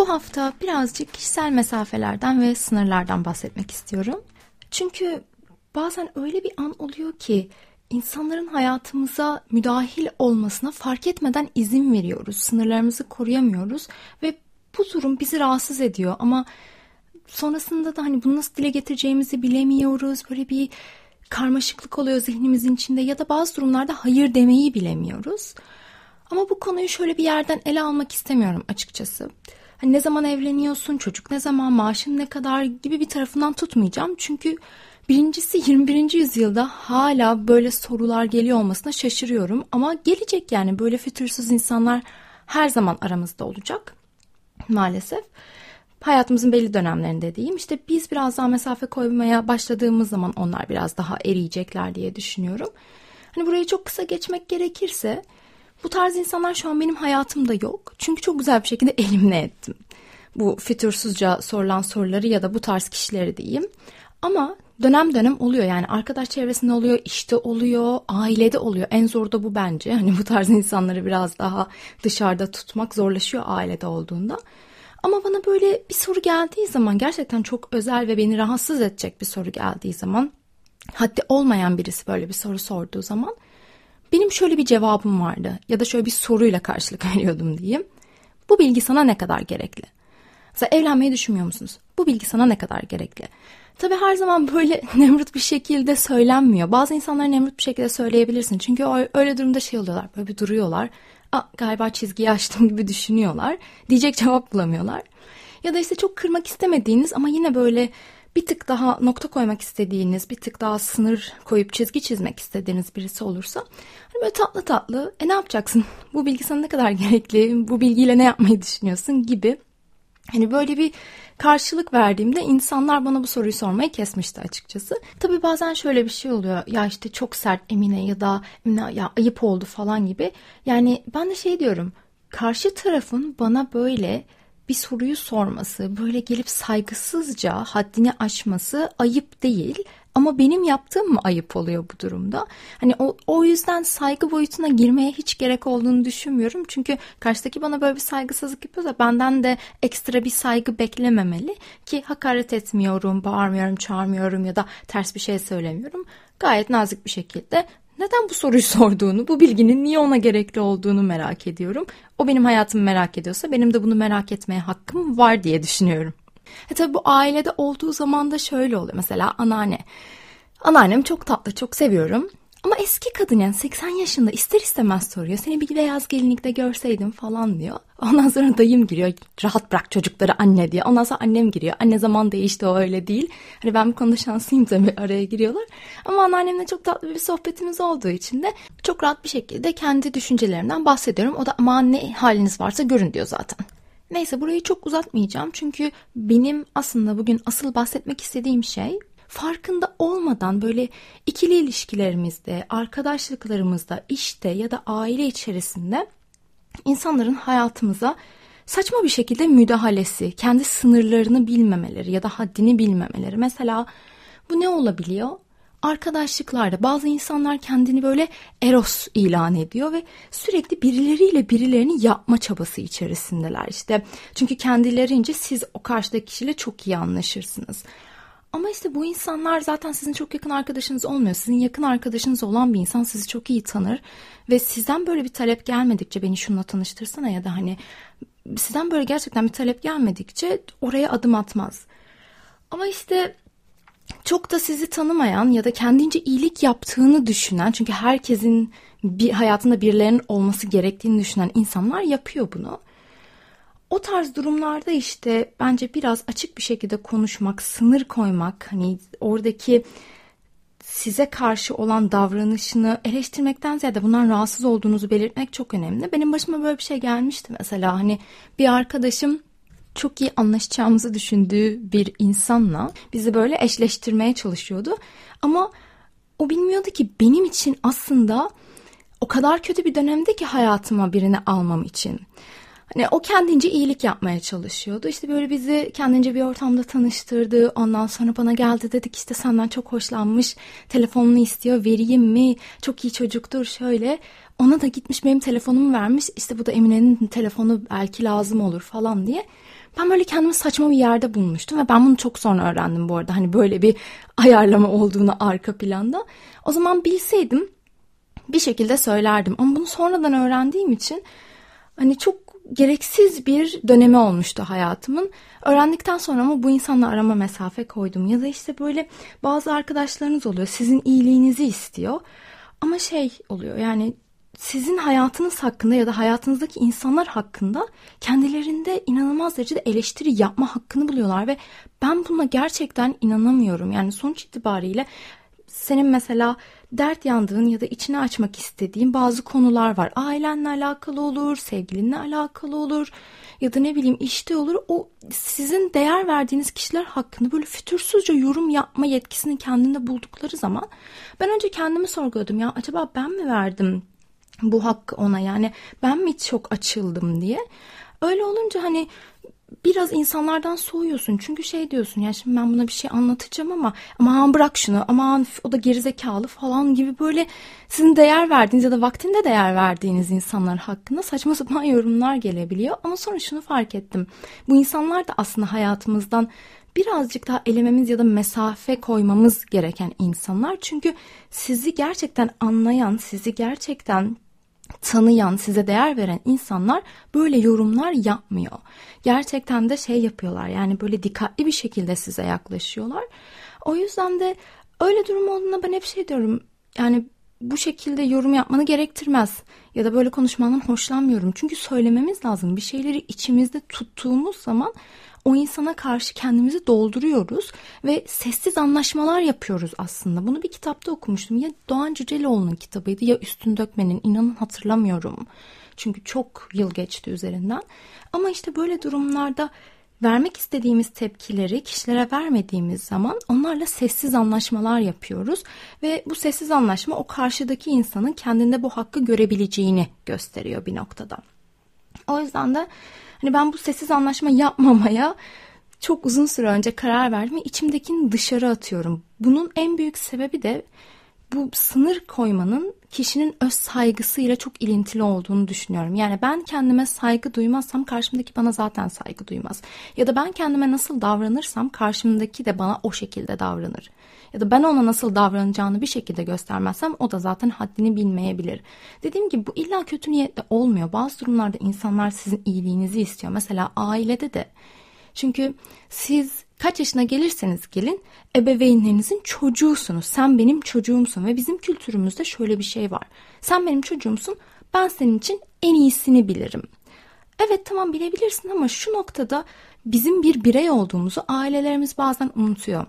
Bu hafta birazcık kişisel mesafelerden ve sınırlardan bahsetmek istiyorum. Çünkü bazen öyle bir an oluyor ki insanların hayatımıza müdahil olmasına fark etmeden izin veriyoruz. Sınırlarımızı koruyamıyoruz ve bu durum bizi rahatsız ediyor ama sonrasında da hani bunu nasıl dile getireceğimizi bilemiyoruz. Böyle bir karmaşıklık oluyor zihnimizin içinde ya da bazı durumlarda hayır demeyi bilemiyoruz. Ama bu konuyu şöyle bir yerden ele almak istemiyorum açıkçası. Hani ne zaman evleniyorsun, çocuk ne zaman, maaşın ne kadar gibi bir tarafından tutmayacağım. Çünkü birincisi 21. yüzyılda hala böyle sorular geliyor olmasına şaşırıyorum. Ama gelecek yani böyle fütursuz insanlar her zaman aramızda olacak maalesef. Hayatımızın belli dönemlerinde diyeyim işte biz biraz daha mesafe koymaya başladığımız zaman onlar biraz daha eriyecekler diye düşünüyorum. Hani burayı çok kısa geçmek gerekirse bu tarz insanlar şu an benim hayatımda yok. Çünkü çok güzel bir şekilde elimine ettim. Bu fütursuzca sorulan soruları ya da bu tarz kişileri diyeyim. Ama dönem dönem oluyor yani arkadaş çevresinde oluyor, işte oluyor, ailede oluyor. En zor da bu bence. Hani bu tarz insanları biraz daha dışarıda tutmak zorlaşıyor ailede olduğunda. Ama bana böyle bir soru geldiği zaman gerçekten çok özel ve beni rahatsız edecek bir soru geldiği zaman haddi olmayan birisi böyle bir soru sorduğu zaman benim şöyle bir cevabım vardı ya da şöyle bir soruyla karşılık veriyordum diyeyim. Bu bilgi sana ne kadar gerekli? Mesela evlenmeyi düşünmüyor musunuz? Bu bilgi sana ne kadar gerekli? Tabi her zaman böyle nemrut bir şekilde söylenmiyor. Bazı insanlar nemrut bir şekilde söyleyebilirsin. Çünkü öyle durumda şey oluyorlar. Böyle bir duruyorlar. Aa, galiba çizgiyi açtım gibi düşünüyorlar. Diyecek cevap bulamıyorlar. Ya da işte çok kırmak istemediğiniz ama yine böyle bir tık daha nokta koymak istediğiniz, bir tık daha sınır koyup çizgi çizmek istediğiniz birisi olursa hani böyle tatlı tatlı e ne yapacaksın? Bu bilgi sana ne kadar gerekli? Bu bilgiyle ne yapmayı düşünüyorsun gibi. Hani böyle bir karşılık verdiğimde insanlar bana bu soruyu sormayı kesmişti açıkçası. Tabi bazen şöyle bir şey oluyor. Ya işte çok sert Emine ya da Emine ya ayıp oldu falan gibi. Yani ben de şey diyorum. Karşı tarafın bana böyle bir soruyu sorması, böyle gelip saygısızca haddini aşması ayıp değil. Ama benim yaptığım mı ayıp oluyor bu durumda? Hani o, o yüzden saygı boyutuna girmeye hiç gerek olduğunu düşünmüyorum. Çünkü karşıdaki bana böyle bir saygısızlık yapıyorsa benden de ekstra bir saygı beklememeli. Ki hakaret etmiyorum, bağırmıyorum, çağırmıyorum ya da ters bir şey söylemiyorum. Gayet nazik bir şekilde neden bu soruyu sorduğunu, bu bilginin niye ona gerekli olduğunu merak ediyorum. O benim hayatımı merak ediyorsa benim de bunu merak etmeye hakkım var diye düşünüyorum. E tabi bu ailede olduğu zaman da şöyle oluyor. Mesela anneanne. Anneannem çok tatlı, çok seviyorum. Ama eski kadın yani 80 yaşında ister istemez soruyor. Seni bir beyaz gelinlikte görseydim falan diyor. Ondan sonra dayım giriyor. Rahat bırak çocukları anne diye. Ondan sonra annem giriyor. Anne zaman değişti o öyle değil. Hani ben bu konuda şanslıyım tabii araya giriyorlar. Ama anneannemle çok tatlı bir sohbetimiz olduğu için de çok rahat bir şekilde kendi düşüncelerimden bahsediyorum. O da ama ne haliniz varsa görün diyor zaten. Neyse burayı çok uzatmayacağım. Çünkü benim aslında bugün asıl bahsetmek istediğim şey farkında olmadan böyle ikili ilişkilerimizde, arkadaşlıklarımızda, işte ya da aile içerisinde insanların hayatımıza saçma bir şekilde müdahalesi, kendi sınırlarını bilmemeleri ya da haddini bilmemeleri. Mesela bu ne olabiliyor? Arkadaşlıklarda bazı insanlar kendini böyle eros ilan ediyor ve sürekli birileriyle birilerini yapma çabası içerisindeler işte. Çünkü kendilerince siz o karşıdaki kişiyle çok iyi anlaşırsınız. Ama işte bu insanlar zaten sizin çok yakın arkadaşınız olmuyor. Sizin yakın arkadaşınız olan bir insan sizi çok iyi tanır ve sizden böyle bir talep gelmedikçe beni şununla tanıştırsana ya da hani sizden böyle gerçekten bir talep gelmedikçe oraya adım atmaz. Ama işte çok da sizi tanımayan ya da kendince iyilik yaptığını düşünen çünkü herkesin bir hayatında birilerinin olması gerektiğini düşünen insanlar yapıyor bunu. O tarz durumlarda işte bence biraz açık bir şekilde konuşmak, sınır koymak, hani oradaki size karşı olan davranışını eleştirmekten ziyade bundan rahatsız olduğunuzu belirtmek çok önemli. Benim başıma böyle bir şey gelmişti mesela hani bir arkadaşım çok iyi anlaşacağımızı düşündüğü bir insanla bizi böyle eşleştirmeye çalışıyordu. Ama o bilmiyordu ki benim için aslında o kadar kötü bir dönemde ki hayatıma birini almam için. Hani o kendince iyilik yapmaya çalışıyordu. İşte böyle bizi kendince bir ortamda tanıştırdı. Ondan sonra bana geldi dedik işte senden çok hoşlanmış. Telefonunu istiyor vereyim mi? Çok iyi çocuktur şöyle. Ona da gitmiş benim telefonumu vermiş. İşte bu da Emine'nin telefonu belki lazım olur falan diye. Ben böyle kendimi saçma bir yerde bulmuştum ve ben bunu çok sonra öğrendim bu arada. Hani böyle bir ayarlama olduğunu arka planda. O zaman bilseydim bir şekilde söylerdim. Ama bunu sonradan öğrendiğim için hani çok gereksiz bir dönemi olmuştu hayatımın. Öğrendikten sonra ama bu insanla arama mesafe koydum. Ya da işte böyle bazı arkadaşlarınız oluyor. Sizin iyiliğinizi istiyor. Ama şey oluyor yani sizin hayatınız hakkında ya da hayatınızdaki insanlar hakkında kendilerinde inanılmaz derecede eleştiri yapma hakkını buluyorlar ve ben buna gerçekten inanamıyorum. Yani sonuç itibariyle senin mesela dert yandığın ya da içine açmak istediğin bazı konular var. Ailenle alakalı olur, sevgilinle alakalı olur ya da ne bileyim işte olur. O sizin değer verdiğiniz kişiler hakkında böyle fütursuzca yorum yapma yetkisini kendinde buldukları zaman ben önce kendimi sorguladım ya acaba ben mi verdim bu hakkı ona yani ben mi çok açıldım diye. Öyle olunca hani biraz insanlardan soğuyorsun. Çünkü şey diyorsun ya şimdi ben buna bir şey anlatacağım ama aman bırak şunu aman o da gerizekalı falan gibi böyle sizin değer verdiğiniz ya da vaktinde değer verdiğiniz insanlar hakkında saçma sapan yorumlar gelebiliyor. Ama sonra şunu fark ettim. Bu insanlar da aslında hayatımızdan birazcık daha elememiz ya da mesafe koymamız gereken insanlar. Çünkü sizi gerçekten anlayan, sizi gerçekten tanıyan, size değer veren insanlar böyle yorumlar yapmıyor. Gerçekten de şey yapıyorlar yani böyle dikkatli bir şekilde size yaklaşıyorlar. O yüzden de öyle durum olduğunda ben hep şey diyorum yani bu şekilde yorum yapmanı gerektirmez. Ya da böyle konuşmandan hoşlanmıyorum. Çünkü söylememiz lazım. Bir şeyleri içimizde tuttuğumuz zaman o insana karşı kendimizi dolduruyoruz ve sessiz anlaşmalar yapıyoruz aslında. Bunu bir kitapta okumuştum. Ya Doğan Cüceloğlu'nun kitabıydı ya Üstün Dökmen'in. İnanın hatırlamıyorum. Çünkü çok yıl geçti üzerinden. Ama işte böyle durumlarda vermek istediğimiz tepkileri kişilere vermediğimiz zaman onlarla sessiz anlaşmalar yapıyoruz ve bu sessiz anlaşma o karşıdaki insanın kendinde bu hakkı görebileceğini gösteriyor bir noktada. O yüzden de Hani ben bu sessiz anlaşma yapmamaya çok uzun süre önce karar verdim ve içimdekini dışarı atıyorum. Bunun en büyük sebebi de bu sınır koymanın kişinin öz saygısıyla çok ilintili olduğunu düşünüyorum. Yani ben kendime saygı duymazsam karşımdaki bana zaten saygı duymaz. Ya da ben kendime nasıl davranırsam karşımdaki de bana o şekilde davranır. Ya da ben ona nasıl davranacağını bir şekilde göstermezsem o da zaten haddini bilmeyebilir. Dediğim gibi bu illa kötü niyetle olmuyor. Bazı durumlarda insanlar sizin iyiliğinizi istiyor. Mesela ailede de. Çünkü siz kaç yaşına gelirseniz gelin ebeveynlerinizin çocuğusunuz. Sen benim çocuğumsun ve bizim kültürümüzde şöyle bir şey var. Sen benim çocuğumsun ben senin için en iyisini bilirim. Evet tamam bilebilirsin ama şu noktada bizim bir birey olduğumuzu ailelerimiz bazen unutuyor.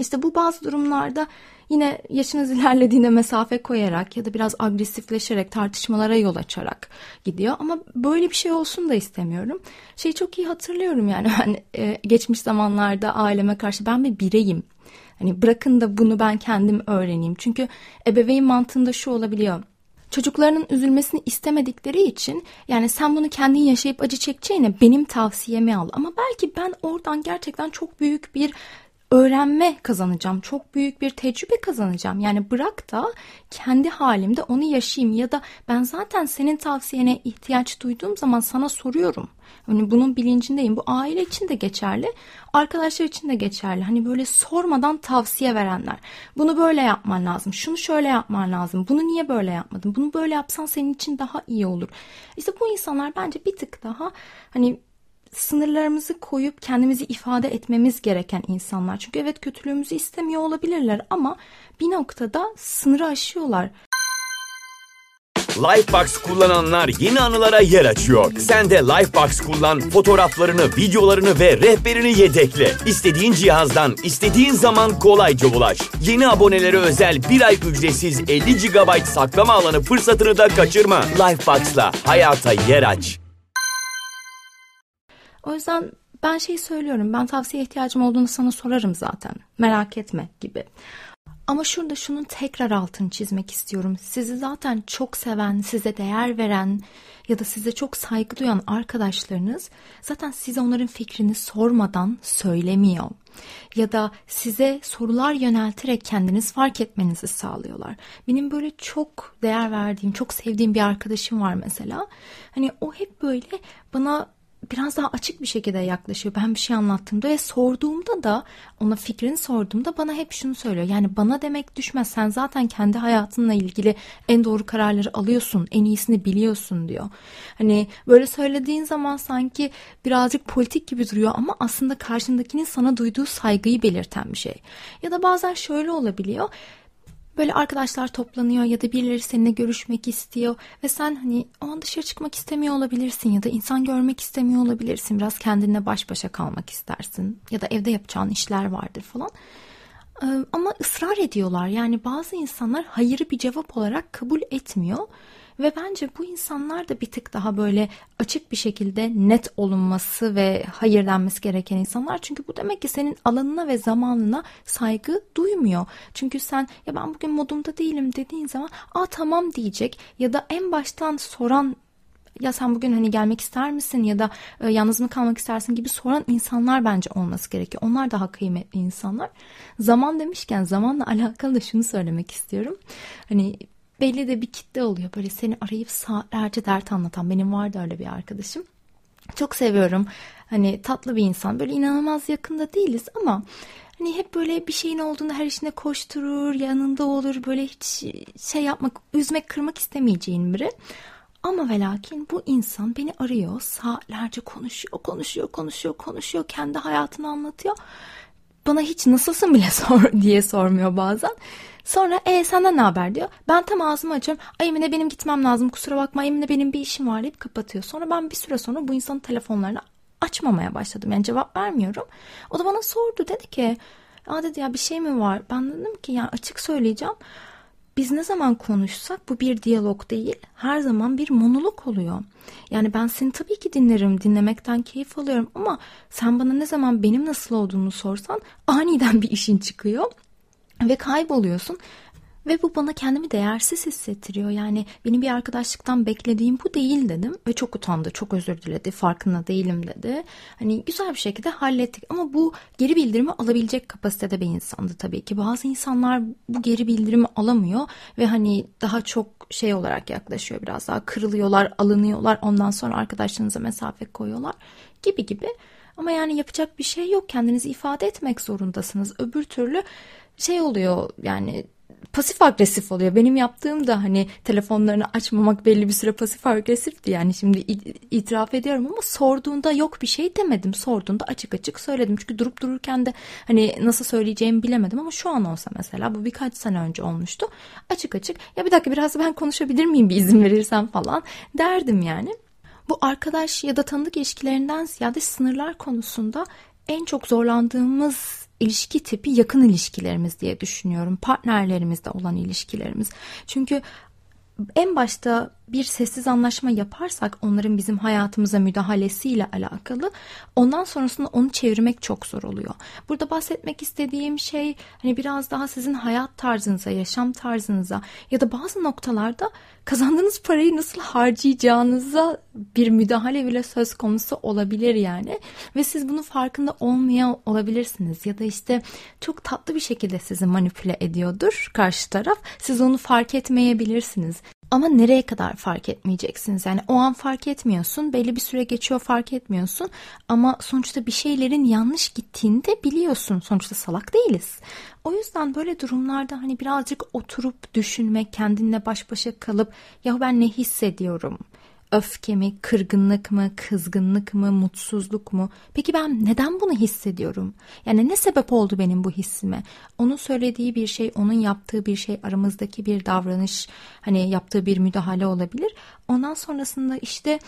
İşte bu bazı durumlarda yine yaşınız ilerlediğinde mesafe koyarak ya da biraz agresifleşerek tartışmalara yol açarak gidiyor. Ama böyle bir şey olsun da istemiyorum. Şeyi çok iyi hatırlıyorum yani ben e, geçmiş zamanlarda aileme karşı ben bir bireyim. Hani bırakın da bunu ben kendim öğreneyim. Çünkü ebeveyn mantığında şu olabiliyor çocuklarının üzülmesini istemedikleri için yani sen bunu kendin yaşayıp acı çekeceğine benim tavsiyemi al. Ama belki ben oradan gerçekten çok büyük bir öğrenme kazanacağım. Çok büyük bir tecrübe kazanacağım. Yani bırak da kendi halimde onu yaşayayım ya da ben zaten senin tavsiyene ihtiyaç duyduğum zaman sana soruyorum. Hani bunun bilincindeyim. Bu aile için de geçerli, arkadaşlar için de geçerli. Hani böyle sormadan tavsiye verenler. Bunu böyle yapman lazım. Şunu şöyle yapman lazım. Bunu niye böyle yapmadın? Bunu böyle yapsan senin için daha iyi olur. İşte bu insanlar bence bir tık daha hani sınırlarımızı koyup kendimizi ifade etmemiz gereken insanlar. Çünkü evet kötülüğümüzü istemiyor olabilirler ama bir noktada sınırı aşıyorlar. Lifebox kullananlar yeni anılara yer açıyor. Sen de Lifebox kullan, fotoğraflarını, videolarını ve rehberini yedekle. İstediğin cihazdan, istediğin zaman kolayca ulaş. Yeni abonelere özel bir ay ücretsiz 50 GB saklama alanı fırsatını da kaçırma. Lifebox'la hayata yer aç. O yüzden ben şey söylüyorum. Ben tavsiye ihtiyacım olduğunu sana sorarım zaten. Merak etme gibi. Ama şurada şunun tekrar altını çizmek istiyorum. Sizi zaten çok seven, size değer veren ya da size çok saygı duyan arkadaşlarınız zaten size onların fikrini sormadan söylemiyor. Ya da size sorular yönelterek kendiniz fark etmenizi sağlıyorlar. Benim böyle çok değer verdiğim, çok sevdiğim bir arkadaşım var mesela. Hani o hep böyle bana biraz daha açık bir şekilde yaklaşıyor. Ben bir şey anlattığımda ve sorduğumda da ona fikrini sorduğumda bana hep şunu söylüyor. Yani bana demek düşmez. Sen zaten kendi hayatınla ilgili en doğru kararları alıyorsun. En iyisini biliyorsun diyor. Hani böyle söylediğin zaman sanki birazcık politik gibi duruyor ama aslında karşındakinin sana duyduğu saygıyı belirten bir şey. Ya da bazen şöyle olabiliyor böyle arkadaşlar toplanıyor ya da birileri seninle görüşmek istiyor ve sen hani o an dışarı çıkmak istemiyor olabilirsin ya da insan görmek istemiyor olabilirsin. Biraz kendinle baş başa kalmak istersin ya da evde yapacağın işler vardır falan. Ama ısrar ediyorlar. Yani bazı insanlar hayırı bir cevap olarak kabul etmiyor ve bence bu insanlar da bir tık daha böyle açık bir şekilde net olunması ve hayır denmesi gereken insanlar. Çünkü bu demek ki senin alanına ve zamanına saygı duymuyor. Çünkü sen ya ben bugün modumda değilim dediğin zaman aa tamam diyecek ya da en baştan soran ya sen bugün hani gelmek ister misin ya da e, yalnız mı kalmak istersin gibi soran insanlar bence olması gerekiyor. Onlar daha kıymetli insanlar. Zaman demişken zamanla alakalı da şunu söylemek istiyorum. Hani belli de bir kitle oluyor. Böyle seni arayıp saatlerce dert anlatan. Benim vardı öyle bir arkadaşım. Çok seviyorum. Hani tatlı bir insan. Böyle inanılmaz yakında değiliz ama hani hep böyle bir şeyin olduğunda her işine koşturur, yanında olur. Böyle hiç şey yapmak, üzmek, kırmak istemeyeceğin biri. Ama ve lakin bu insan beni arıyor, saatlerce konuşuyor, konuşuyor, konuşuyor, konuşuyor, kendi hayatını anlatıyor. Bana hiç nasılsın bile sor diye sormuyor bazen. Sonra e senden ne haber diyor. Ben tam ağzımı açıyorum. Ay Emine benim gitmem lazım kusura bakma Emine benim bir işim var deyip kapatıyor. Sonra ben bir süre sonra bu insanın telefonlarını açmamaya başladım. Yani cevap vermiyorum. O da bana sordu dedi ki Aa dedi ya bir şey mi var? Ben dedim ki ya açık söyleyeceğim. Biz ne zaman konuşsak bu bir diyalog değil, her zaman bir monolog oluyor. Yani ben seni tabii ki dinlerim, dinlemekten keyif alıyorum ama sen bana ne zaman benim nasıl olduğunu sorsan aniden bir işin çıkıyor ve kayboluyorsun. Ve bu bana kendimi değersiz hissettiriyor. Yani benim bir arkadaşlıktan beklediğim bu değil dedim. Ve çok utandı, çok özür diledi, farkında değilim dedi. Hani güzel bir şekilde hallettik. Ama bu geri bildirimi alabilecek kapasitede bir insandı tabii ki. Bazı insanlar bu geri bildirimi alamıyor. Ve hani daha çok şey olarak yaklaşıyor biraz daha. Kırılıyorlar, alınıyorlar. Ondan sonra arkadaşlarınıza mesafe koyuyorlar gibi gibi. Ama yani yapacak bir şey yok. Kendinizi ifade etmek zorundasınız. Öbür türlü şey oluyor yani pasif agresif oluyor. Benim yaptığım da hani telefonlarını açmamak belli bir süre pasif agresifti. Yani şimdi itiraf ediyorum ama sorduğunda yok bir şey demedim. Sorduğunda açık açık söyledim. Çünkü durup dururken de hani nasıl söyleyeceğimi bilemedim ama şu an olsa mesela bu birkaç sene önce olmuştu. Açık açık ya bir dakika biraz ben konuşabilir miyim bir izin verirsen falan derdim yani. Bu arkadaş ya da tanıdık ilişkilerinden ziyade sınırlar konusunda en çok zorlandığımız ilişki tipi yakın ilişkilerimiz diye düşünüyorum. Partnerlerimizde olan ilişkilerimiz. Çünkü en başta bir sessiz anlaşma yaparsak onların bizim hayatımıza müdahalesiyle alakalı ondan sonrasında onu çevirmek çok zor oluyor. Burada bahsetmek istediğim şey hani biraz daha sizin hayat tarzınıza, yaşam tarzınıza ya da bazı noktalarda kazandığınız parayı nasıl harcayacağınıza bir müdahale bile söz konusu olabilir yani ve siz bunun farkında olmaya olabilirsiniz ya da işte çok tatlı bir şekilde sizi manipüle ediyordur karşı taraf. Siz onu fark etmeyebilirsiniz. Ama nereye kadar fark etmeyeceksiniz? Yani o an fark etmiyorsun, belli bir süre geçiyor fark etmiyorsun ama sonuçta bir şeylerin yanlış gittiğini de biliyorsun. Sonuçta salak değiliz. O yüzden böyle durumlarda hani birazcık oturup düşünmek, kendinle baş başa kalıp ya ben ne hissediyorum? Öfke mi, kırgınlık mı, kızgınlık mı, mutsuzluk mu? Peki ben neden bunu hissediyorum? Yani ne sebep oldu benim bu hissime? Onun söylediği bir şey, onun yaptığı bir şey, aramızdaki bir davranış, hani yaptığı bir müdahale olabilir. Ondan sonrasında işte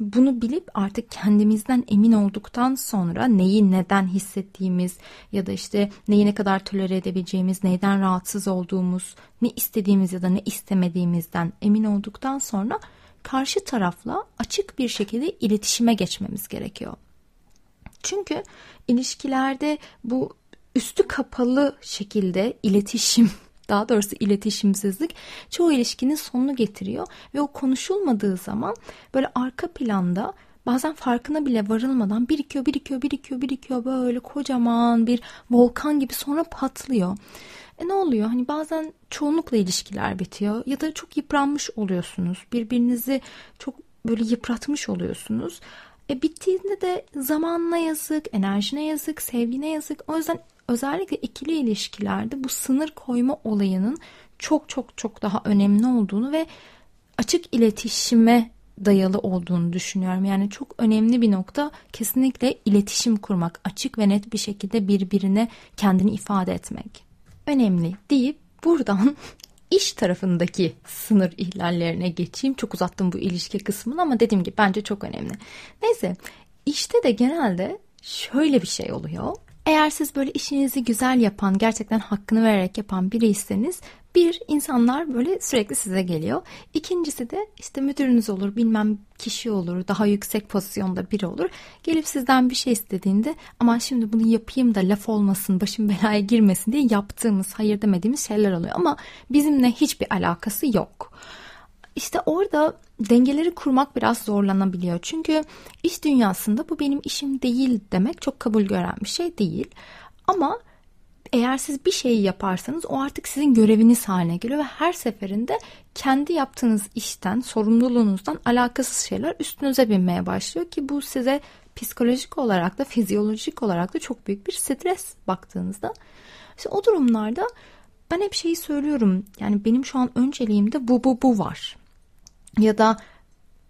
bunu bilip artık kendimizden emin olduktan sonra neyi neden hissettiğimiz ya da işte neyi ne kadar tolere edebileceğimiz, neyden rahatsız olduğumuz, ne istediğimiz ya da ne istemediğimizden emin olduktan sonra karşı tarafla açık bir şekilde iletişime geçmemiz gerekiyor. Çünkü ilişkilerde bu üstü kapalı şekilde iletişim daha doğrusu iletişimsizlik çoğu ilişkinin sonunu getiriyor ve o konuşulmadığı zaman böyle arka planda bazen farkına bile varılmadan birikiyor, birikiyor, birikiyor, birikiyor böyle kocaman bir volkan gibi sonra patlıyor. E ne oluyor? Hani bazen çoğunlukla ilişkiler bitiyor ya da çok yıpranmış oluyorsunuz. Birbirinizi çok böyle yıpratmış oluyorsunuz. E bittiğinde de zamanla yazık, enerjine yazık, sevgine yazık. O yüzden özellikle ikili ilişkilerde bu sınır koyma olayının çok çok çok daha önemli olduğunu ve açık iletişime dayalı olduğunu düşünüyorum. Yani çok önemli bir nokta kesinlikle iletişim kurmak, açık ve net bir şekilde birbirine kendini ifade etmek. Önemli deyip buradan iş tarafındaki sınır ihlallerine geçeyim. Çok uzattım bu ilişki kısmını ama dediğim gibi bence çok önemli. Neyse işte de genelde şöyle bir şey oluyor. Eğer siz böyle işinizi güzel yapan, gerçekten hakkını vererek yapan biriyseniz bir, insanlar böyle sürekli size geliyor. İkincisi de işte müdürünüz olur, bilmem kişi olur, daha yüksek pozisyonda biri olur. Gelip sizden bir şey istediğinde ama şimdi bunu yapayım da laf olmasın, başım belaya girmesin diye yaptığımız, hayır demediğimiz şeyler oluyor. Ama bizimle hiçbir alakası yok. İşte orada dengeleri kurmak biraz zorlanabiliyor. Çünkü iş dünyasında bu benim işim değil demek çok kabul gören bir şey değil. Ama eğer siz bir şeyi yaparsanız o artık sizin göreviniz haline geliyor ve her seferinde kendi yaptığınız işten, sorumluluğunuzdan alakasız şeyler üstünüze binmeye başlıyor ki bu size psikolojik olarak da fizyolojik olarak da çok büyük bir stres baktığınızda. İşte o durumlarda ben hep şeyi söylüyorum. Yani benim şu an önceliğimde bu bu bu var. Ya da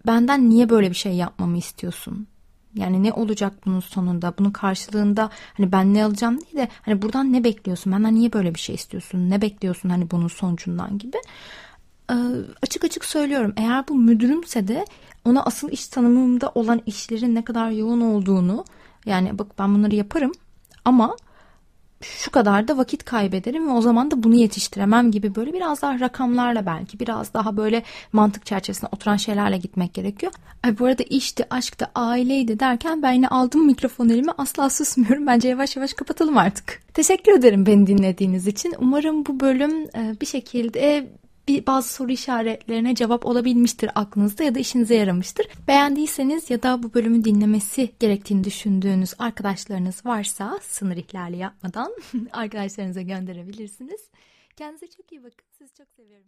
benden niye böyle bir şey yapmamı istiyorsun? Yani ne olacak bunun sonunda? Bunun karşılığında hani ben ne alacağım değil de hani buradan ne bekliyorsun? Benden niye böyle bir şey istiyorsun? Ne bekliyorsun hani bunun sonucundan gibi? Ee, açık açık söylüyorum. Eğer bu müdürümse de ona asıl iş tanımımda olan işlerin ne kadar yoğun olduğunu yani bak ben bunları yaparım ama şu kadar da vakit kaybederim ve o zaman da bunu yetiştiremem gibi böyle biraz daha rakamlarla belki biraz daha böyle mantık çerçevesinde oturan şeylerle gitmek gerekiyor. Ay bu arada işti, aşktı, aileydi derken ben yine aldım mikrofon elime asla susmuyorum. Bence yavaş yavaş kapatalım artık. Teşekkür ederim beni dinlediğiniz için. Umarım bu bölüm bir şekilde bir bazı soru işaretlerine cevap olabilmiştir aklınızda ya da işinize yaramıştır. Beğendiyseniz ya da bu bölümü dinlemesi gerektiğini düşündüğünüz arkadaşlarınız varsa sınır ihlali yapmadan arkadaşlarınıza gönderebilirsiniz. Kendinize çok iyi bakın. Sizi çok seviyorum.